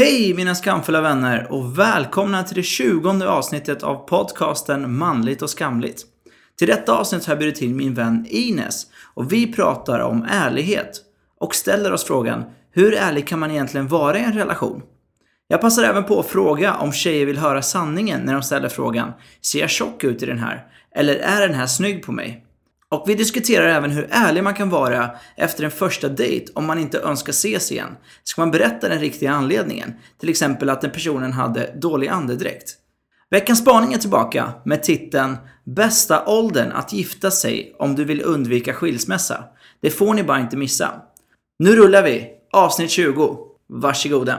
Hej mina skamfulla vänner och välkomna till det tjugonde avsnittet av podcasten Manligt och skamligt. Till detta avsnitt har jag bjudit till min vän Ines och vi pratar om ärlighet och ställer oss frågan hur ärlig kan man egentligen vara i en relation? Jag passar även på att fråga om tjejer vill höra sanningen när de ställer frågan Ser jag tjock ut i den här? Eller är den här snygg på mig? Och vi diskuterar även hur ärlig man kan vara efter en första dejt om man inte önskar ses igen. Ska man berätta den riktiga anledningen? Till exempel att den personen hade dålig andedräkt. Veckans spaning är tillbaka med titeln “Bästa åldern att gifta sig om du vill undvika skilsmässa”. Det får ni bara inte missa. Nu rullar vi! Avsnitt 20. Varsågoda!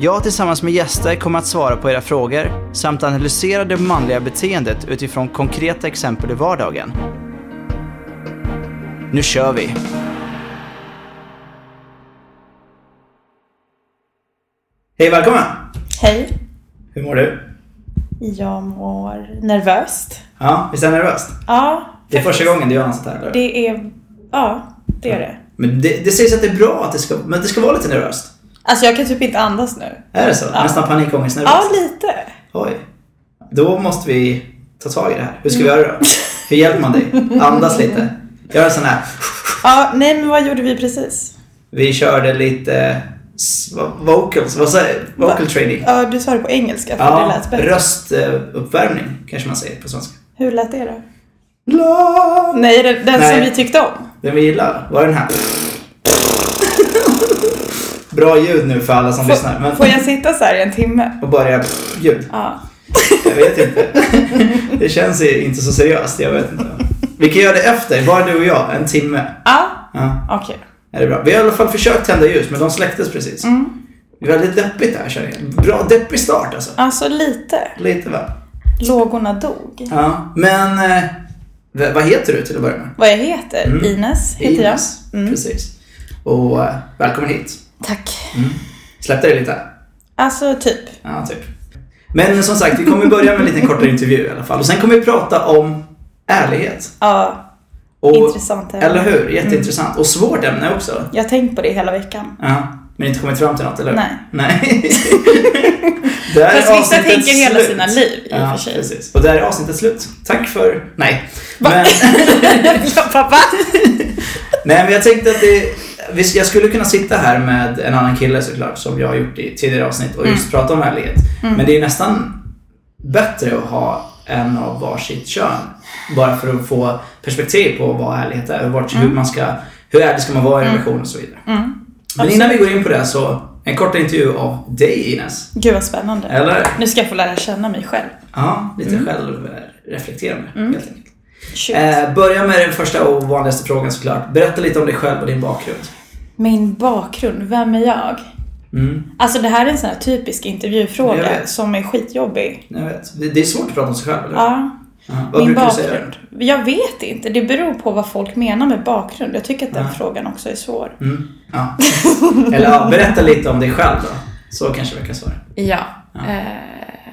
Jag tillsammans med gäster kommer att svara på era frågor samt analysera det manliga beteendet utifrån konkreta exempel i vardagen. Nu kör vi! Hej välkommen! Hej. Hur mår du? Jag mår nervöst. Ja, visst är det nervöst? Ja. Det är första gången du gör något sånt här eller? Det är... Ja, det är det. Men det, det sägs att det är bra att det ska, men det ska vara lite nervöst. Alltså jag kan typ inte andas nu. Är det så? Ja. Nästan panikångestnervöst? Ja, lite. Oj. Då måste vi ta tag i det här. Hur ska vi göra då? Hur hjälper man dig? Andas lite. Gör en sån här. Ja, nej men vad gjorde vi precis? Vi körde lite vocals, vad säger Vocal training. Ja, du sa det på engelska för det Ja, lät bättre. röstuppvärmning kanske man säger på svenska. Hur lät det då? La. Nej, den, den Nej. som vi tyckte om. Den vi gillar var den här. Bra ljud nu för alla som lyssnar. Men Får jag sitta så här i en timme? och bara ljud. Ja. Jag vet inte. Det känns inte så seriöst. Jag vet inte. Vi kan göra det efter, bara du och jag. En timme. Ja, Ja, okej. är det bra. Vi har i alla fall försökt tända ljus, men de släcktes precis. Mm. Det är väldigt deppigt det här jag. Bra deppig start alltså. Alltså lite. Lite va? Lågorna dog. Ja. Men, eh, vad heter du till att börja med? Vad jag heter? Mm. Ines heter Ines. jag. Mm. Precis. Och eh, välkommen hit. Tack. Släppte det lite? Alltså typ. Ja, typ. Men som sagt, vi kommer börja med en liten kortare intervju i alla fall. Och sen kommer vi prata om ärlighet. Ja, Och, intressant ämne. Eller hur? Jätteintressant. Och svårt ämne också. Jag har tänkt på det hela veckan. Ja. Men inte kommit fram till något, eller hur? Nej. Nej. Där Fast vissa tänker hela slut. sina liv i och Ja, för sig. precis. Och där är avsnittet slut. Tack för... Nej. Va? Men, ja, pappa. nej, men jag tänkte att det... visst, Jag skulle kunna sitta här med en annan kille såklart, som jag har gjort i tidigare avsnitt och just prata om ärlighet. Men det är nästan bättre att ha en av varsitt kön. Bara för att få perspektiv på vad ärlighet är vart, hur man ska... Hur ärlig ska man vara i en relation och så vidare. Mm. Men innan vi går in på det så, en kort intervju av dig Ines. Gud vad spännande. Eller? Nu ska jag få lära känna mig själv. Ja, lite självreflekterande helt enkelt. Eh, börja med den första och vanligaste frågan såklart. Berätta lite om dig själv och din bakgrund. Min bakgrund, vem är jag? Mm, Alltså det här är en sån här typisk intervjufråga som är skitjobbig. jag vet. Det, är svårt att prata om sig själv, eller Ja, Ja, Vad min brukar du säga? bakgrund. Jag vet inte, det beror på vad folk menar med bakgrund. Jag tycker att den Ja. frågan också är svår. Mm, ja. Eller ja, berätta lite om dig själv då. Så kanske vi kan svara. Ja. Ja. Eh,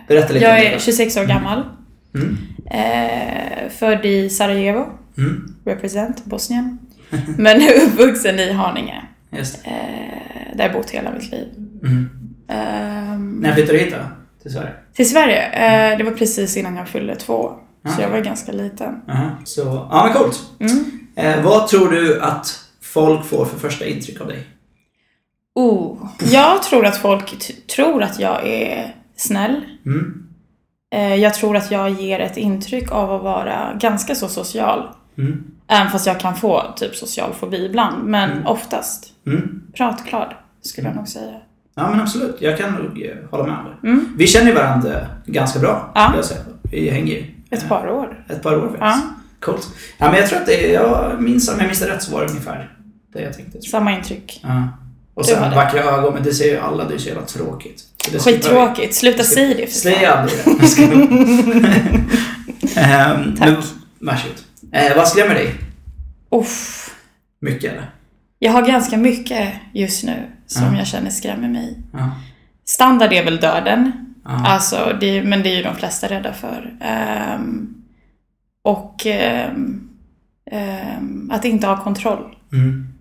Berätta lite jag är själv. 26 år gammal. Mm, Eh, född i Sarajevo, mm, represent Bosnien. Men uppvuxen i Haninge. Just det. Eh, där jag bott hela mitt liv. Mm. Ehm, När flyttade du hit då? Till Sverige? till Sverige, eh, det var precis innan jag fyllde två. Ah. Så jag var ganska liten. Aha. Så, ja men coolt. Mm. Eh, vad tror du att folk får för första intryck av dig? Oh. Jag tror att folk tror att jag är snäll. Mm, Eh, jag tror att jag ger ett intryck av att vara ganska så social. mm, Även fast jag kan få typ social fobi ibland. Men Mm. oftast mm. pratglad, skulle jag nog säga. Ja men absolut, jag kan nog eh, hålla med om det. Mm. Vi känner ju varandra ganska bra, Ja. jag säga. Vi hänger ju Ett eh, par år. ett par år faktiskt. Ja. Coolt. Ja, men jag tror att det, jag minns, om jag minns det rätt så var det ungefär det jag tänkte. jag. Samma intryck. Ja. Och sen vackra ögon, men det ser ju alla, det är så jävla tråkigt. Så det Skittråkigt. Sluta säga det för Säg aldrig det. Ehm, Tack. men- Varsågod. Eh, vad skrämmer dig? Uff. Mycket eller? Jag har ganska mycket just nu som Ja. jag känner skrämmer mig. Ja. Standard är väl döden. Ja. Alltså, det men det är ju de flesta rädda för. Ehm, och ehm, ehm, att inte ha kontroll. Mm.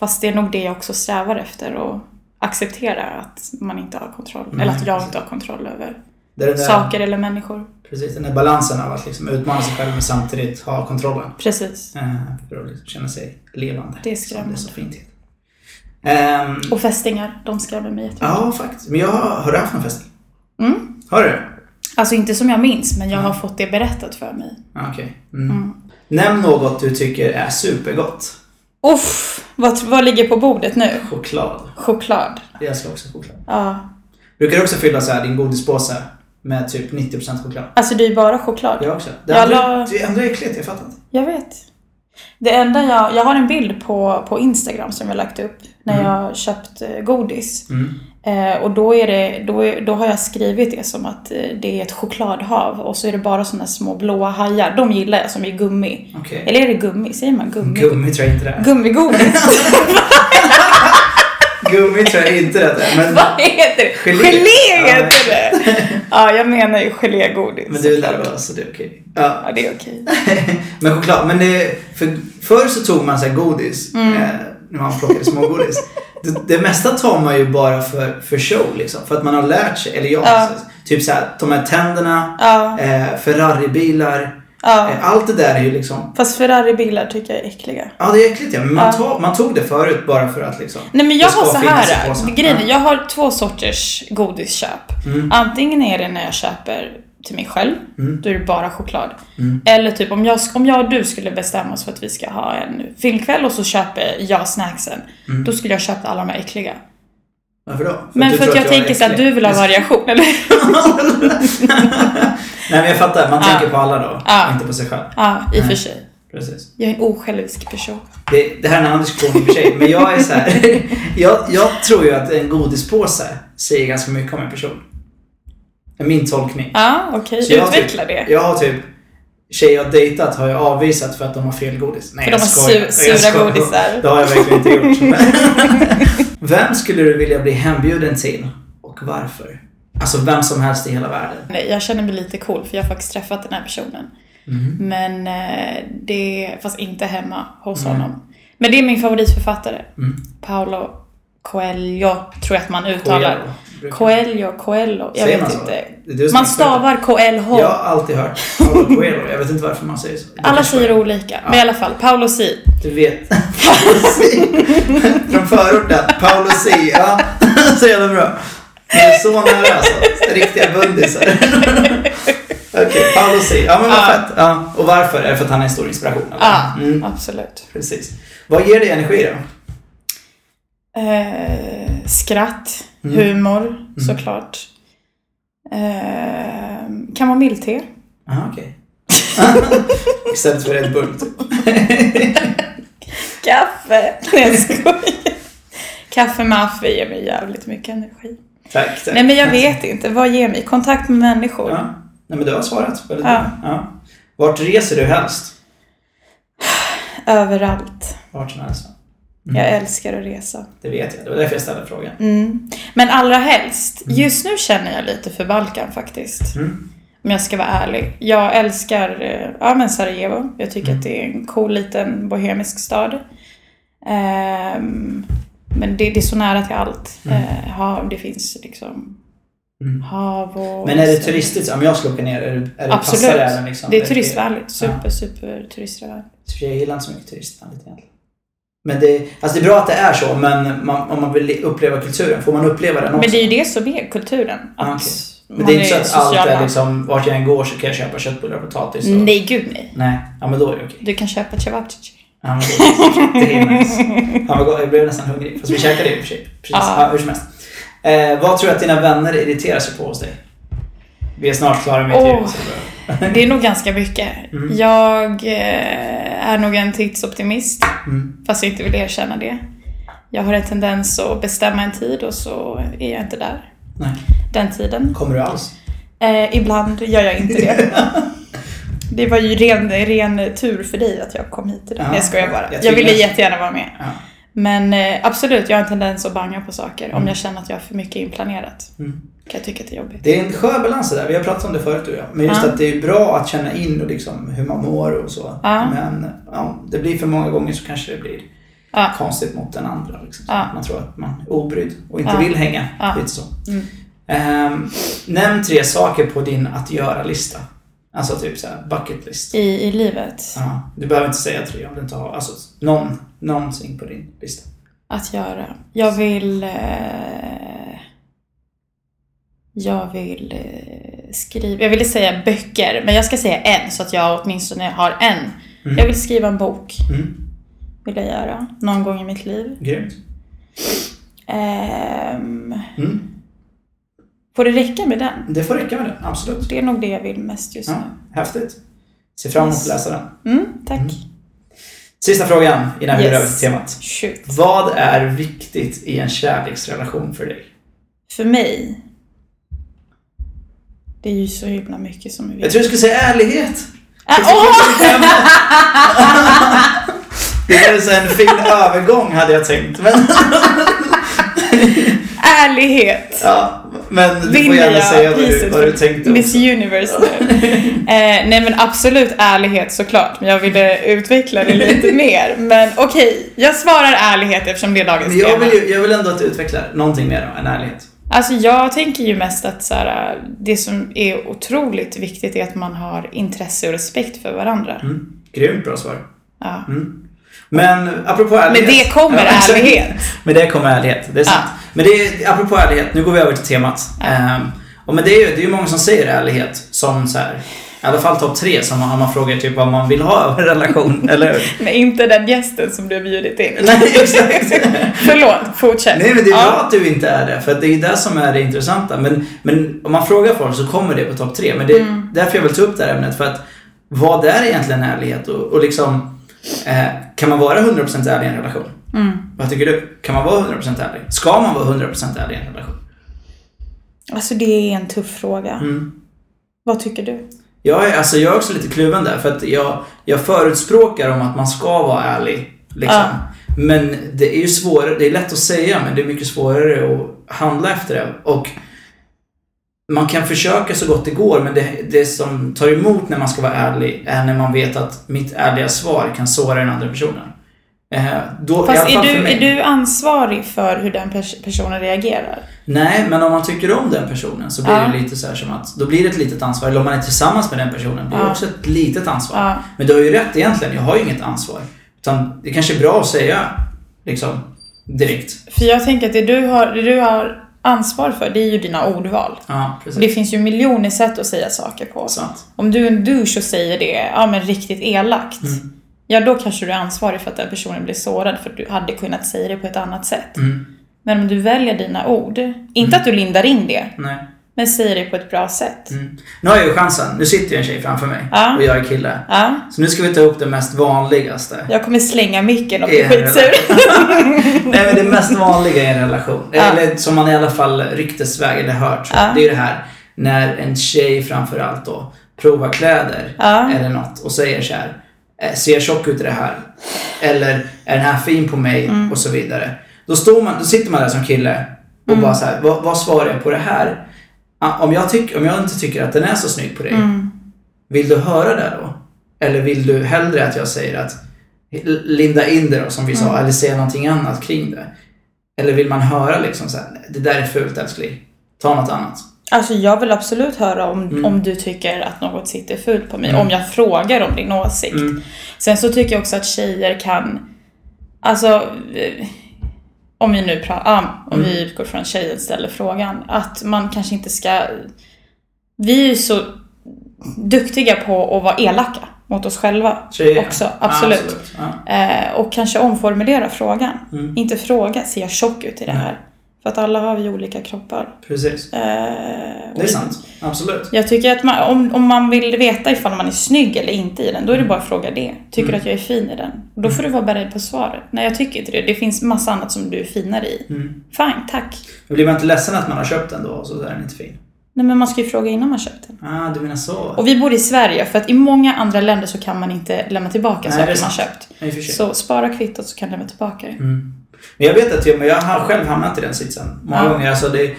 Fast det är nog det jag också strävar efter och acceptera att man inte har kontroll. Nej, eller att jag inte har kontroll över där, saker eller människor. Precis, den där balansen av att liksom utmana sig själv men samtidigt ha kontrollen. Precis. Eh, för att liksom känna sig levande. Det är Som skrämmande. det så fint. Ehm, Och fästingar, de skrämmer mig jättemycket. ja, faktiskt. Men jag har, har du haft någon fästing? Mm. Har du? Alltså inte som jag minns, men jag Mm. har fått det berättat för mig. Ja, Okej. Mm. Mm. Nämn något du tycker är supergott. Uff, vad, vad ligger på bordet nu? Choklad. Choklad. Jag älskar också choklad. Ja. Brukar du också fylla så här din godispåse med typ 90% choklad? Alltså det är ju bara choklad. Jag också. Det Jag andra, la- det är äckligt, jag fattar inte. Jag vet. Det enda jag... Jag har en bild på, på Instagram som jag lagt upp när Mm. jag köpt eh, godis. Mm. Eh, och då, är det, då, är, då har jag skrivit det som att eh, det är ett chokladhav och så är det bara såna små blåa hajar. De gillar jag som är gummi. Okej. Eller är det gummi? Säger man gummi? Gummi tror jag inte det är. Gummigodis. Gummi tror jag inte det är. Men, Vad heter det? Gelé. Gelé, Ja. heter det! Ja, jag menar ju gelégodis. men du är nervös så det är okej. Ja. Ja, det är okej. men choklad, men det, för, förr så tog man så här godis, Mm. eh, när man plockade smågodis. det, det mesta tar man ju bara för, för show liksom. För att man har lärt sig, eller jag, Ja. så, typ så här, de här tänderna, Ja, eh, Ferraribilar. Ja. Eh, allt det där är ju liksom, Fast Ferrari-bilar tycker jag är äckliga. ja det är äckligt ja, men man, Ja. tog, man tog det förut bara för att liksom. Nej men jag har så här. Grejen Ja. jag har två sorters godisköp. Mm. Antingen är det när jag köper till mig själv, Mm. då är det bara choklad. Mm. Eller typ om jag, om jag och du skulle bestämma oss för att vi ska ha en filmkväll och så köper jag snacksen. Mm. Då skulle jag köpa alla de här äckliga. Varför då? Men du för tror att jag är tänker så att du vill ha variation, eller? Nej men jag fattar, man tänker på alla då. Inte på sig själv. Ja, i och för sig. Precis. Jag är en osjälvisk person. Det, det här är en annan diskussion i och för sig, men jag är så här. jag, jag tror ju att en godispåse säger ganska mycket om en person. Min tolkning. Ja, okej. Jag har Utveckla typ, det. Jag har typ tjejer jag dejtat har jag avvisat för att de har fel godis. Nej För jag de har skojar. su- Jag sura skojar. godisar. Det har jag verkligen inte gjort. vem skulle du vilja bli hembjuden till? Och varför? Alltså vem som helst i hela världen. Nej, jag känner mig lite cool för jag har faktiskt träffat den här personen. Mhm. Men eh, det, fast inte hemma hos Nej. honom. Men det är min favoritförfattare. Mm. Paolo Coelho, tror jag att man uttalar. Coelho, Coelho, Coelho, jag Säger vet man inte. Man stavar Coelho. Jag har alltid hört Paulo Coelho. Jag vet inte varför man säger så. Det Alla säger bara- olika. Ja. Men i alla fall, Paolo Si. Du vet. Paolo Si. Från förorten. Paolo Si. Ja, så jävla bra. Det är så nära alltså. Riktiga bundisar. Okej, Paolo Si. Ja, men vad Ja. fett. Ja. Och varför? Är det för att han är en stor inspiration? Ja, Mm, absolut. precis. Vad ger dig energi då? Eh, skratt, Mm. humor, såklart. Eh, kamomillte. Aha, okej. Istället för Red Bull, typ. Kaffe! Nej jag skojar. Kaffe med affe ger mig jävligt mycket energi. Tack, tack. Nej men jag vet inte, vad ger mig? Kontakt med människor. Ja. Nej, men du har svarat väldigt Ja. bra. Ja. Vart reser du helst? Överallt. Vart som helst. Mm. Jag älskar att resa. Det vet jag. Det var därför jag ställde frågan. Mm. Men allra helst, just nu känner jag lite för Balkan faktiskt. Mm. Om jag ska vara ärlig. Jag älskar eh, ja, men Sarajevo. Jag tycker Mm. att det är en cool liten bohemisk stad. Ehm, men det, det är så nära till allt. Mm. Eh, hav, det finns liksom Mm. hav och... Men är det turistigt? Om jag skulle åka ner, är det, är det Absolut. passar det även liksom? Det är turistvänligt. Super, Ja. super turistvänligt. Så Jag gillar inte så mycket turistvänligt egentligen. Men det, alltså det är bra att det är så, men man, om man vill uppleva kulturen, får man uppleva den också? Men det är ju det som är kulturen. Att Ah, okej. Men man det är inte så att allt sociala. är liksom, vart jag än går så kan jag köpa köttbullar och potatis och... Nej, gud nej. Nej, ja men då är det okej. Du kan köpa cevapcici. Ja, det, är nice. Ja, vad gott. jag blev nästan hungrig. Fast vi käkade det i och för sig. Precis. Ja. Ja, hur som helst. Eh, vad tror du att dina vänner irriterar sig på hos dig? Vi är snart klara med intervjun. så det är bra. Det är nog ganska mycket. Mm. Jag eh, är nog en tidsoptimist. Mm. Fast jag inte vill erkänna det. Jag har en tendens att bestämma en tid och så är jag inte där. Nej. Den tiden. Kommer du alls? Eh, ibland gör jag inte det. Det var ju ren, ren tur för dig att jag kom hit idag. Ja, Nej, jag skojar bara. jag Jag, ville jättegärna vara med. Ja. Men eh, absolut, jag har en tendens att banga på saker. Om Mm. jag känner att jag har för mycket inplanerat. Mm. Kan jag tycka att det är jobbigt. Det är en skön balans det där. Vi har pratat om det förut du och jag. Men just Ja. att det är bra att känna in och liksom hur man mår och så. Ja. Men ja, det blir för många gånger så kanske det blir Ja. konstigt mot den andra. Liksom. Man tror att man är obrydd och inte Ja. vill hänga. Ja. Lite så. Mm. Ehm, nämn tre saker på din att göra-lista. Alltså typ såhär bucket list. I, I livet. Ja. Du behöver inte säga tre om du inte har, alltså någon, någonting på din lista. Att göra. Jag vill... Eh, jag vill eh, skriva... Jag ville säga böcker, men jag ska säga en så att jag åtminstone har en. Mm. Jag vill skriva en bok. Mm. Vill jag göra. Någon gång i mitt liv. Grymt. Ehm, Mm. Får det räcka med den? Det får räcka med det, absolut. Det är nog det jag vill mest just Ja, nu. häftigt. Ser fram emot att Yes. läsa den. Mm, tack. Mm. Sista frågan innan vi går över till temat. Shoot. Vad är viktigt i en kärleksrelation för dig? För mig. Det är ju så himla mycket som är Jag viktigt. tror du skulle säga ärlighet. Ah, Det är att Det så en fin övergång hade jag tänkt. Men, Ärlighet! ja, men du får Vinner gärna säga vad du, vad du tänkte Miss också. Universe nu. eh, nej men absolut ärlighet såklart. Men jag ville utveckla det lite mer. Men okej, jag svarar ärlighet eftersom det är dagens Men jag vill, ju, jag vill ändå att du utvecklar någonting mer än ärlighet. Alltså jag tänker ju mest att så här, det som är otroligt viktigt är att man har intresse och respekt för varandra. Mm. Grymt bra svar. Ja. Mm. Men apropå ärlighet. det kommer exakt. ärlighet. Med det kommer ärlighet, det är sant. Ja. Men det är, apropå ärlighet, nu går vi över till temat. Ja. Ehm, och men det är ju det är många som säger ärlighet som så här, i alla fall topp tre, som om man frågar typ vad man vill ha av en relation, eller hur? Men inte den gästen som du har bjudit in. Nej, exakt. Förlåt, fortsätt. Nej men det är Ja. bra att du inte är det, för det är ju det som är det intressanta. Men, men om man frågar folk så kommer det på topp tre. Men det är Mm. därför jag vill ta upp det här ämnet, för att vad är egentligen ärlighet? Och, och liksom, eh, kan man vara 100% ärlig i en relation? Mm. Vad tycker du? Kan man vara 100% ärlig? Ska man vara 100% ärlig i en relation? Alltså det är en tuff fråga. Mm. Vad tycker du? Jag är, alltså, jag är också lite kluven där, för att jag, jag förutspråkar om att man ska vara ärlig. Liksom. Ja. Men det är ju svårare, det är lätt att säga, men det är mycket svårare att handla efter det. Och man kan försöka så gott det går, men det, det som tar emot när man ska vara ärlig är när man vet att mitt ärliga svar kan såra den andra personen. Eh, då, Fast är du, är du ansvarig för hur den pers- personen reagerar? Nej, men om man tycker om den personen så blir Ja. det lite så här som att, då blir det ett litet ansvar. Eller om man är tillsammans med den personen, blir det Ja. också ett litet ansvar. Ja. Men du har ju rätt egentligen, jag har ju inget ansvar. Utan det kanske är bra att säga, liksom, direkt. För jag tänker att det du, har, det du har ansvar för, det är ju dina ordval. Ja. Det finns ju miljoner sätt att säga saker på. Sant. Om du är en douche och säger det, ja men riktigt elakt. Mm. Ja, då kanske du är ansvarig för att den personen blir sårad för att du hade kunnat säga det på ett annat sätt. Mm. Men om du väljer dina ord, inte att du lindar in det, Nej. Men säger det på ett bra sätt. Mm. Nu har jag ju chansen. Nu sitter ju en tjej framför mig. Ja. Och jag är kille. Ja, Så nu ska vi ta upp det mest vanligaste. jag kommer slänga micken och bli skitsur. Nej men det mest vanliga i en relation, Ja. eller som man i alla fall ryktesvägen har hört, det är det här när en tjej framförallt då provar kläder eller något och säger så här "Eh, Ser jag tjock ut i det här? Eller är den här fin på mig? Mm. Och så vidare. Då, står man, då sitter man där som kille och Mm. bara så här, vad, vad svarar jag på det här? Ah, Om jag, tyck, om jag inte tycker att den är så snygg på dig, Mm. vill du höra det då? Eller vill du hellre att jag säger att linda in det då, som vi sa, Mm. eller säga någonting annat kring det? Eller vill man höra liksom så här, det där är fult älskling, ta något annat. Alltså jag vill absolut höra om, Mm. om du tycker att något sitter fult på mig. Mm. Om jag frågar om din åsikt. Mm. Sen så tycker jag också att tjejer kan, alltså eh, om vi nu pratar, om Mm. vi utgår från tjejen ställer frågan, att man kanske inte ska, vi är ju så duktiga på att vara elaka mot oss själva Tjejer. också, absolut. Absolut. Ja. Eh, och kanske omformulera frågan. Mm. Inte fråga, ser jag tjock ut i det här? För att alla har vi olika kroppar. Precis. Eh, Det är sant. Absolut. Jag tycker att man, om, om man vill veta ifall man är snygg eller inte i den, då är det bara att fråga det. Tycker du Mm. att jag är fin i den? Då får du vara beredd på svaret. Nej, jag tycker inte det. Det finns massa annat som du är finare i. Mm. Fine, tack. Men blir man inte ledsen att man har köpt den då och så är den inte fin? Nej, men man ska ju fråga innan man köpt den. Ah, du menar så? Och vi bor i Sverige, för att i många andra länder så kan man inte lämna tillbaka Nej, saker man köpt. Sig. Så spara kvittot så kan du lämna tillbaka det. Mm. Men jag vet att jag, men jag har själv hamnat i den sitsen många Ja. gånger. Alltså det,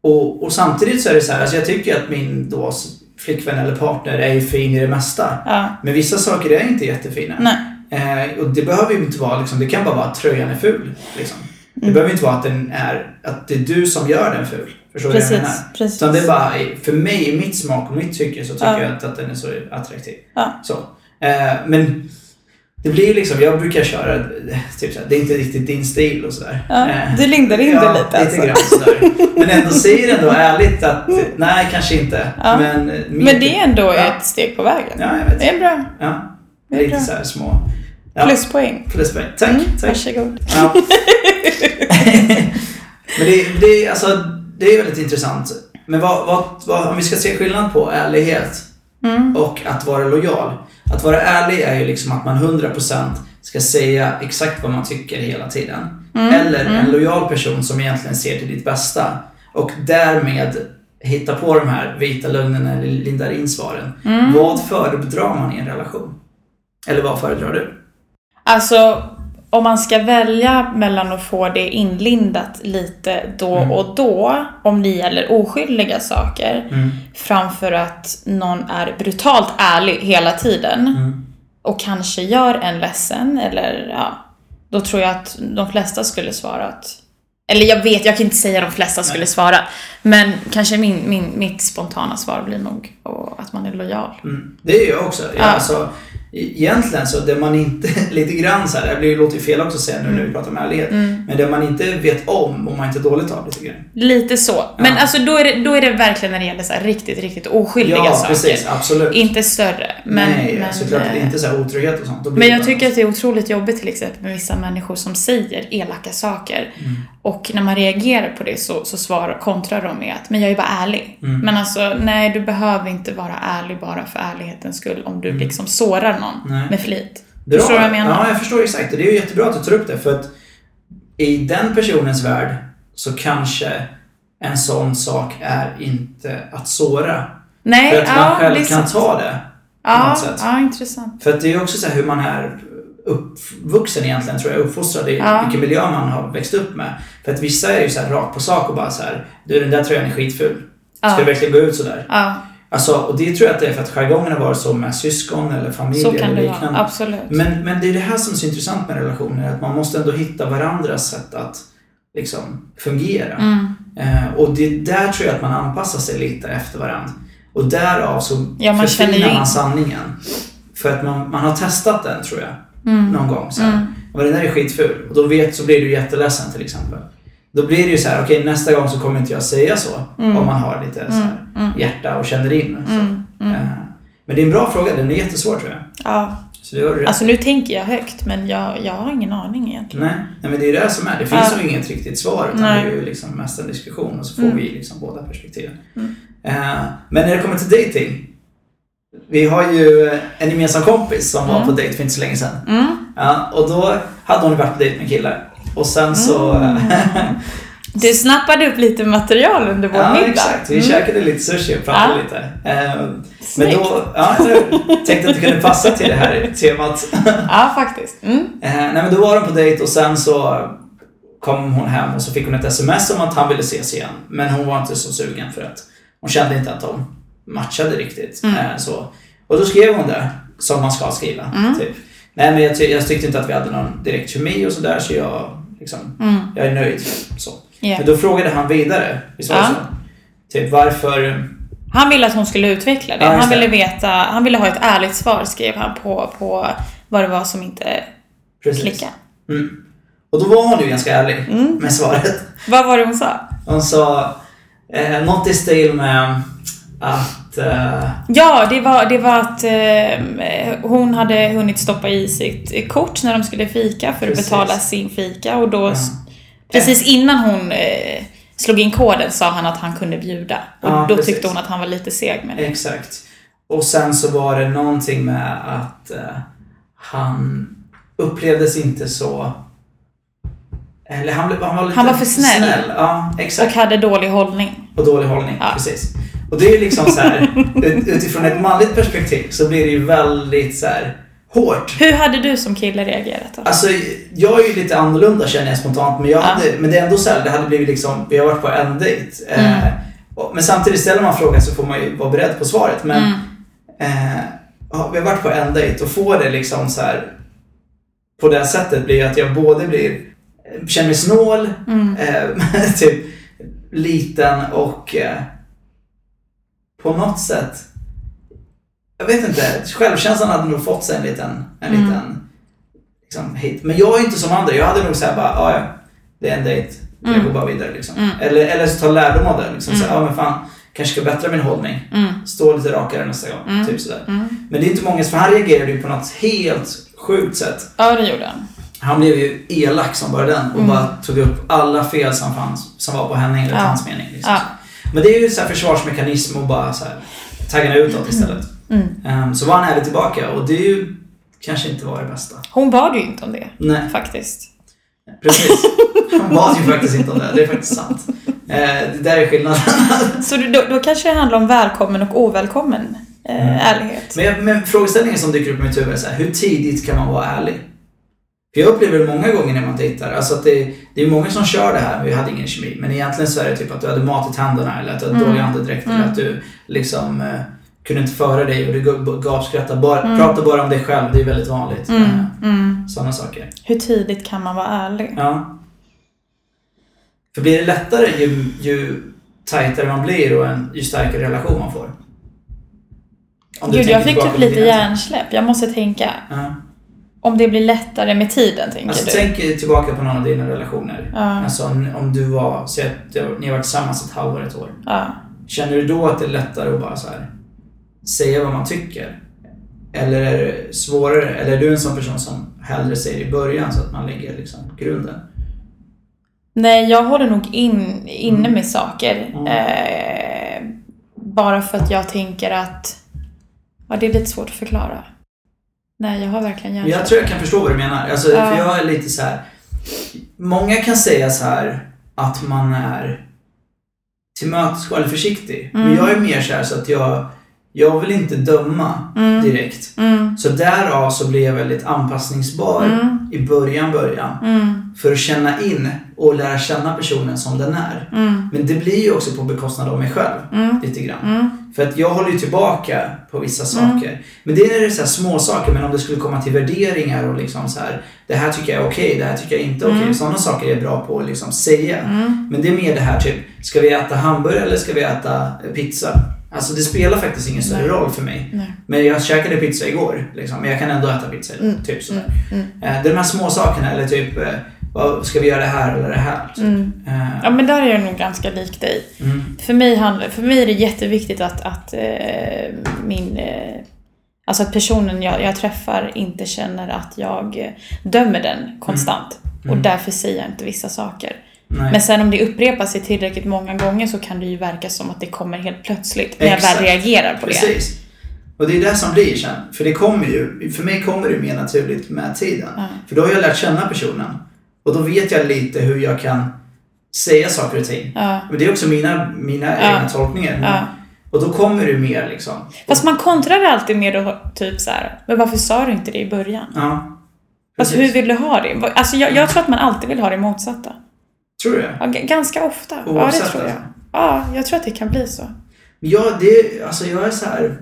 och, och samtidigt så är det så här, alltså jag tycker att min då flickvän eller partner är ju fin i det mesta. Ja. Men vissa saker är inte jättefina. Eh, och det behöver ju inte vara liksom, det kan bara vara att tröjan är ful. Liksom. Det Mm. behöver inte vara att den är, att det är du som gör den ful. Förstår du vad jag menar? Precis, precis. Utan det är bara, för mig, i mitt smak och mitt tycke så tycker Ja. jag att, att den är så attraktiv. Ja. Så. Eh, men det blir liksom, jag brukar köra, typ såhär, det är inte riktigt din stil och sådär. Ja, du lindar in det lite alltså. lite grann sådär. Men ändå säger ändå ärligt att, nej kanske inte. Ja. Men, min- Men det är ändå Ja. ett steg på vägen. Ja, jag vet. Det är bra. Ja. Det är Lite såhär små... Ja. Pluspoäng. Pluspoäng. Tack, Mm, tack. Varsågod. Ja. Men det, det, är- alltså, det är väldigt intressant. Men vad, vad, vad, om vi ska se skillnad på ärlighet Mm. och att vara lojal. Att vara ärlig är ju liksom att man 100% ska säga exakt vad man tycker hela tiden. Mm, Eller en lojal person som egentligen ser till ditt bästa. Och därmed hitta på de här vita lögnerna eller lindar in svaren. Mm. Vad föredrar man i en relation? Eller vad föredrar du? Alltså, om man ska välja mellan att få det inlindat lite då Mm. och då, om det gäller oskyldiga saker, Mm. framför att någon är brutalt ärlig hela tiden Mm. och kanske gör en ledsen, eller ja, då tror jag att de flesta skulle svara att eller jag vet, jag kan inte säga de flesta skulle Nej. svara. Men kanske min, min, mitt spontana svar blir nog att man är lojal. Mm. Det är jag också. Jag, Ja. alltså, egentligen så det man inte, lite grann så här, det blir- låter ju fel också att säga nu när vi pratar om ärlighet. Mm. Men det man inte vet om mår man inte dåligt av lite grann. Lite så. Men Ja. alltså då är, det, då är det verkligen när det gäller så här riktigt, riktigt oskyldiga Ja, saker. precis. Absolut. Inte större. Men, Nej, men, såklart. Är eh, inte så här otrygghet och sånt. Men jag tycker att det är otroligt jobbigt till exempel med vissa människor som säger elaka saker. Mm. Och när man reagerar på det så, så svarar, kontrar de med att men jag är bara ärlig. Mm. Men alltså, nej du behöver inte vara ärlig bara för ärlighetens skull om du liksom sårar någon Mm. Nej. med flit. Bra. Förstår du vad jag menar? Ja, jag förstår exakt. Det är ju jättebra att du tar upp det för att i den personens värld så kanske en sån sak är inte att såra. Nej, För att man ja, själv är kan ta det. på Ja, något sätt. ja, intressant. För att det är också så här hur man är uppvuxen egentligen, tror jag, uppfostrad i Ja. vilken miljö man har växt upp med. För att vissa är ju så här rakt på sak och bara så här, du den där tröjan är skitful. Ska Ja. du verkligen gå ut sådär? Ja, Alltså, och det tror jag att det är för att jargongen har varit så med syskon eller familj eller det vara. liknande. Absolut. Men, men det är det här som är så intressant med relationer, att man måste ändå hitta varandras sätt att liksom fungera. Mm. Eh, och det där tror jag att man anpassar sig lite efter varandra. Och därav så Ja, man förfinar in. man sanningen. För att man, man har testat den tror jag, Mm. någon gång. Så här. Mm. Och den där är skitful. Och då vet, så blir du jätteledsen till exempel. Då blir det ju så här, okej nästa gång så kommer inte jag säga så. Mm. Om man har lite så här, Mm. hjärta och känner in. Så. Mm. Mm. Eh, men det är en bra fråga, den är jättesvår tror jag. Ja. Så det rätt. Alltså nu tänker jag högt, men jag, jag har ingen aning egentligen. Nej, nej, men det är det som är. Det finns Ja. inget riktigt svar utan Nej. det är ju liksom mest en diskussion och så får Mm. vi liksom båda perspektiven. Mm. Eh, men när det kommer till dating. Vi har ju en gemensam kompis som var Mm. på dejt för inte så länge sedan. Mm. Ja, och då hade hon varit på dejt med killar. Och sen så... Mm. Du snappade upp lite material under vår ja, middag. exakt. Vi Mm. käkade lite sushi och pratade Ja. lite. Eh, men då... Ja, jag tänkte att det kunde passa till det här temat. Ja, faktiskt. Mm. Eh, nej men då var de på dejt och sen så kom hon hem och så fick hon ett sms om att han ville ses igen. Men hon var inte så sugen för att hon kände inte att de matchade riktigt. Mm. Eh, så. Och då skrev hon det, som man ska skriva. Mm. Typ. Nej men jag, ty- jag tyckte inte att vi hade någon direkt kemi och sådär så jag, liksom, Mm. jag är nöjd. Så. Yeah. Men då frågade han vidare, visst var det Ja. så? Typ varför... Han ville att hon skulle utveckla det. Ja, han ville veta, han ville ha ett ärligt svar skrev han på, på vad det var som inte Precis. klickade. Mm. Och då var hon ju ganska ärlig Mm. med svaret. Vad var det hon sa? Hon sa eh, något i stil med att... Eh, Ja, det var, det var att eh, hon hade hunnit stoppa i sitt kort när de skulle fika för att Precis. betala sin fika och då Ja. Precis innan hon eh, slog in koden sa han att han kunde bjuda. Och Ja, då precis. tyckte hon att han var lite seg med det. Exakt. Och sen så var det någonting med att han upplevdes inte så... Eller han, blev, han var lite Han var för snäll. Ja, Och exakt. hade dålig hållning. Och dålig hållning, Ja. precis. Och det är liksom så här, ut- utifrån ett manligt perspektiv så blir det ju väldigt så här hårt. Hur hade du som kille reagerat då? Alltså, jag är ju lite annorlunda känner jag spontant, men, jag Ja. hade, men det är ändå så här, det hade blivit liksom, vi har varit på en dejt. Eh, Mm. och, men samtidigt ställer man frågan så får man ju vara beredd på svaret. Men Mm. eh, ja, vi har varit på en dejt och får det liksom så här på det sättet blir att jag både blir, känner mig snål, Mm. eh, typ liten och eh, på något sätt jag vet inte, självkänslan hade nog fått sig en liten, en Mm. liten liksom, hit. Men jag är inte som andra, jag hade nog såhär bara, "Ah, ja, det är en dejt, jag Mm. går bara vidare liksom. Mm. Eller, eller så ta lärdom av det, liksom. Mm. Så, ja men fan, kanske ska bättra min hållning. Mm. Stå lite rakare nästa gång, Mm. typ sådär. Mm. Men det är inte många, för han reagerade ju på något helt sjukt sätt. Ja, det gjorde han. Han blev ju elak som bara den och Mm. bara tog upp alla fel som fanns, som var på henne enligt Ja. hans mening. Liksom. Ja. Men det är ju så här försvarsmekanism och bara så här, taggarna utåt istället. Mm. Ehm, så var han ärlig tillbaka och det är ju kanske inte var det bästa. Hon bad ju inte om det, Nej, faktiskt. precis. Han bad ju faktiskt inte om det, det är faktiskt sant. Eh, det där är skillnaden. Så då, då kanske det handlar om välkommen och ovälkommen eh, Mm. ärlighet. Men, men frågeställningen som dyker upp i mitt huvud är så här, hur tidigt kan man vara ärlig? För jag upplever det många gånger när man dejtar, alltså att det, det är många som kör det här, vi hade ingen kemi, men egentligen så är det typ att du hade mat i tänderna eller att du hade Mm. dålig andedräkt eller Mm. att du liksom eh, kunde inte föra dig och du gapskrattade. Bara, Mm. Prata bara om dig själv, det är väldigt vanligt. Mm. Eh, Mm. Sådana saker. Hur tidigt kan man vara ärlig? Ja. För blir det lättare ju, ju tajtare man blir och en, ju starkare relation man får? Gud, jag fick typ lite hjärnsläpp. Jag måste tänka. Ja. Om det blir lättare med tiden, tänker Alltså du? tänk tillbaka på någon av dina relationer. Ja. Alltså om, du var, säg att ni har varit tillsammans ett halvår, ett år. Ja. Känner du då att det är lättare att bara så här, säga vad man tycker? Eller är det svårare? Eller är du en sån person som hellre säger i början så att man lägger liksom grunden? Nej, jag håller nog in, inne Mm. med saker. Mm. Eh, bara för att jag tänker att... Ja, det är lite svårt att förklara. Nej, jag har verkligen hjärnsläpp. Jag tror jag kan förstå vad du menar. Alltså, Ja. För jag är lite så här. Många kan säga så här att man är tillmötesgående försiktig. Men Mm. jag är mer så här så att jag, jag vill inte döma Mm. direkt. Mm. Så därav så blir jag väldigt anpassningsbar Mm. i början, början. Mm. För att känna in och lära känna personen som den är. Mm. Men det blir ju också på bekostnad av mig själv. Mm. Lite grann. För att jag håller ju tillbaka på vissa saker. Men det är så här små saker men om det skulle komma till värderingar och liksom så här. Det här tycker jag är okej, det här tycker jag inte är okej. Mm. Sådana saker är jag bra på att liksom säga. Men det är mer det här typ, ska vi äta hamburgare eller ska vi äta pizza? Alltså det spelar faktiskt ingen större roll för mig. Nej. Men jag käkade pizza igår, liksom. men jag kan ändå äta pizza idag. Mm. Typ sådär. Mm. Eh, Det är de här små sakerna eller typ, eh, vad, ska vi göra det här eller det här? Typ. Mm. Eh, Ja, men där är jag nog ganska lik dig. mm. För mig, handlar, för mig är det jätteviktigt att, att eh, min... Eh, alltså att personen jag, jag träffar inte känner att jag eh, dömer den konstant. Mm. Och därför säger jag inte vissa saker. Nej. Men sen om det upprepar sig tillräckligt många gånger så kan det ju verka som att det kommer helt plötsligt. När jag Exakt. väl reagerar på det. Precis. Och det är det som blir sen. För det kommer ju, för mig kommer det mer naturligt med tiden. Ja. För då har jag lärt känna personen. Och då vet jag lite hur jag kan säga saker och ting. Ja. Men det är också mina, mina Ja. egna tolkningar. Och då kommer det mer liksom. Fast man kontrar alltid med typ så här, men varför sa du inte det i början? Ja. Alltså Precis. hur vill du ha det? Alltså jag, jag tror att man alltid vill ha det motsatta. Tror du det? Ja, g- ganska ofta. ja, det Oavsett, tror jag. alltså. Ja, jag tror att det kan bli så. Ja, det, alltså jag är så här.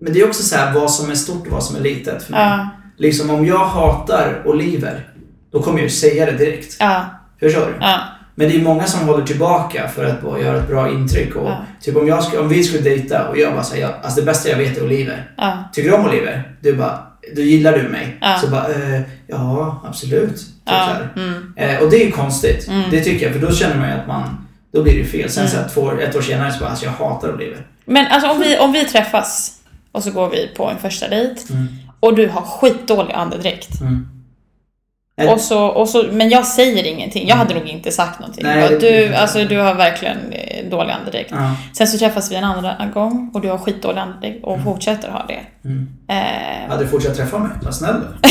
Men det är också så här vad som är stort och vad som är litet för mig. Ja, Liksom om jag hatar oliver, då kommer jag ju säga det direkt. ja, Förstår du? ja. Men det är många som håller tillbaka för att bara göra ett bra intryck. Och Ja. typ om, jag om vi skulle dejta och jag bara säger alltså det bästa jag vet är oliver. ja. Tycker du om oliver? Du bara, då gillar du mig. Ja. Så bara, eh, ja absolut. Typ ja. Mm. Eh, och det är ju konstigt. Mm. Det tycker jag, för då känner man ju att man, då blir det fel. Sen Mm. så här, två, ett år senare så bara, alltså jag hatar oliver. Men alltså om vi, om vi träffas och så går vi på en första dejt Mm. och du har skitdålig andedräkt. Mm. Nej. Och så, och så, men jag säger ingenting. Jag hade nog inte sagt någonting. Nej, bara, du, alltså, du har verkligen eh, dålig andedräkt. Ja. Sen så träffas vi en andra gång och du har skitdålig andedräkt och fortsätter ha det. Mm. Eh, Hade du fortsatt träffa mig? Vad snäll du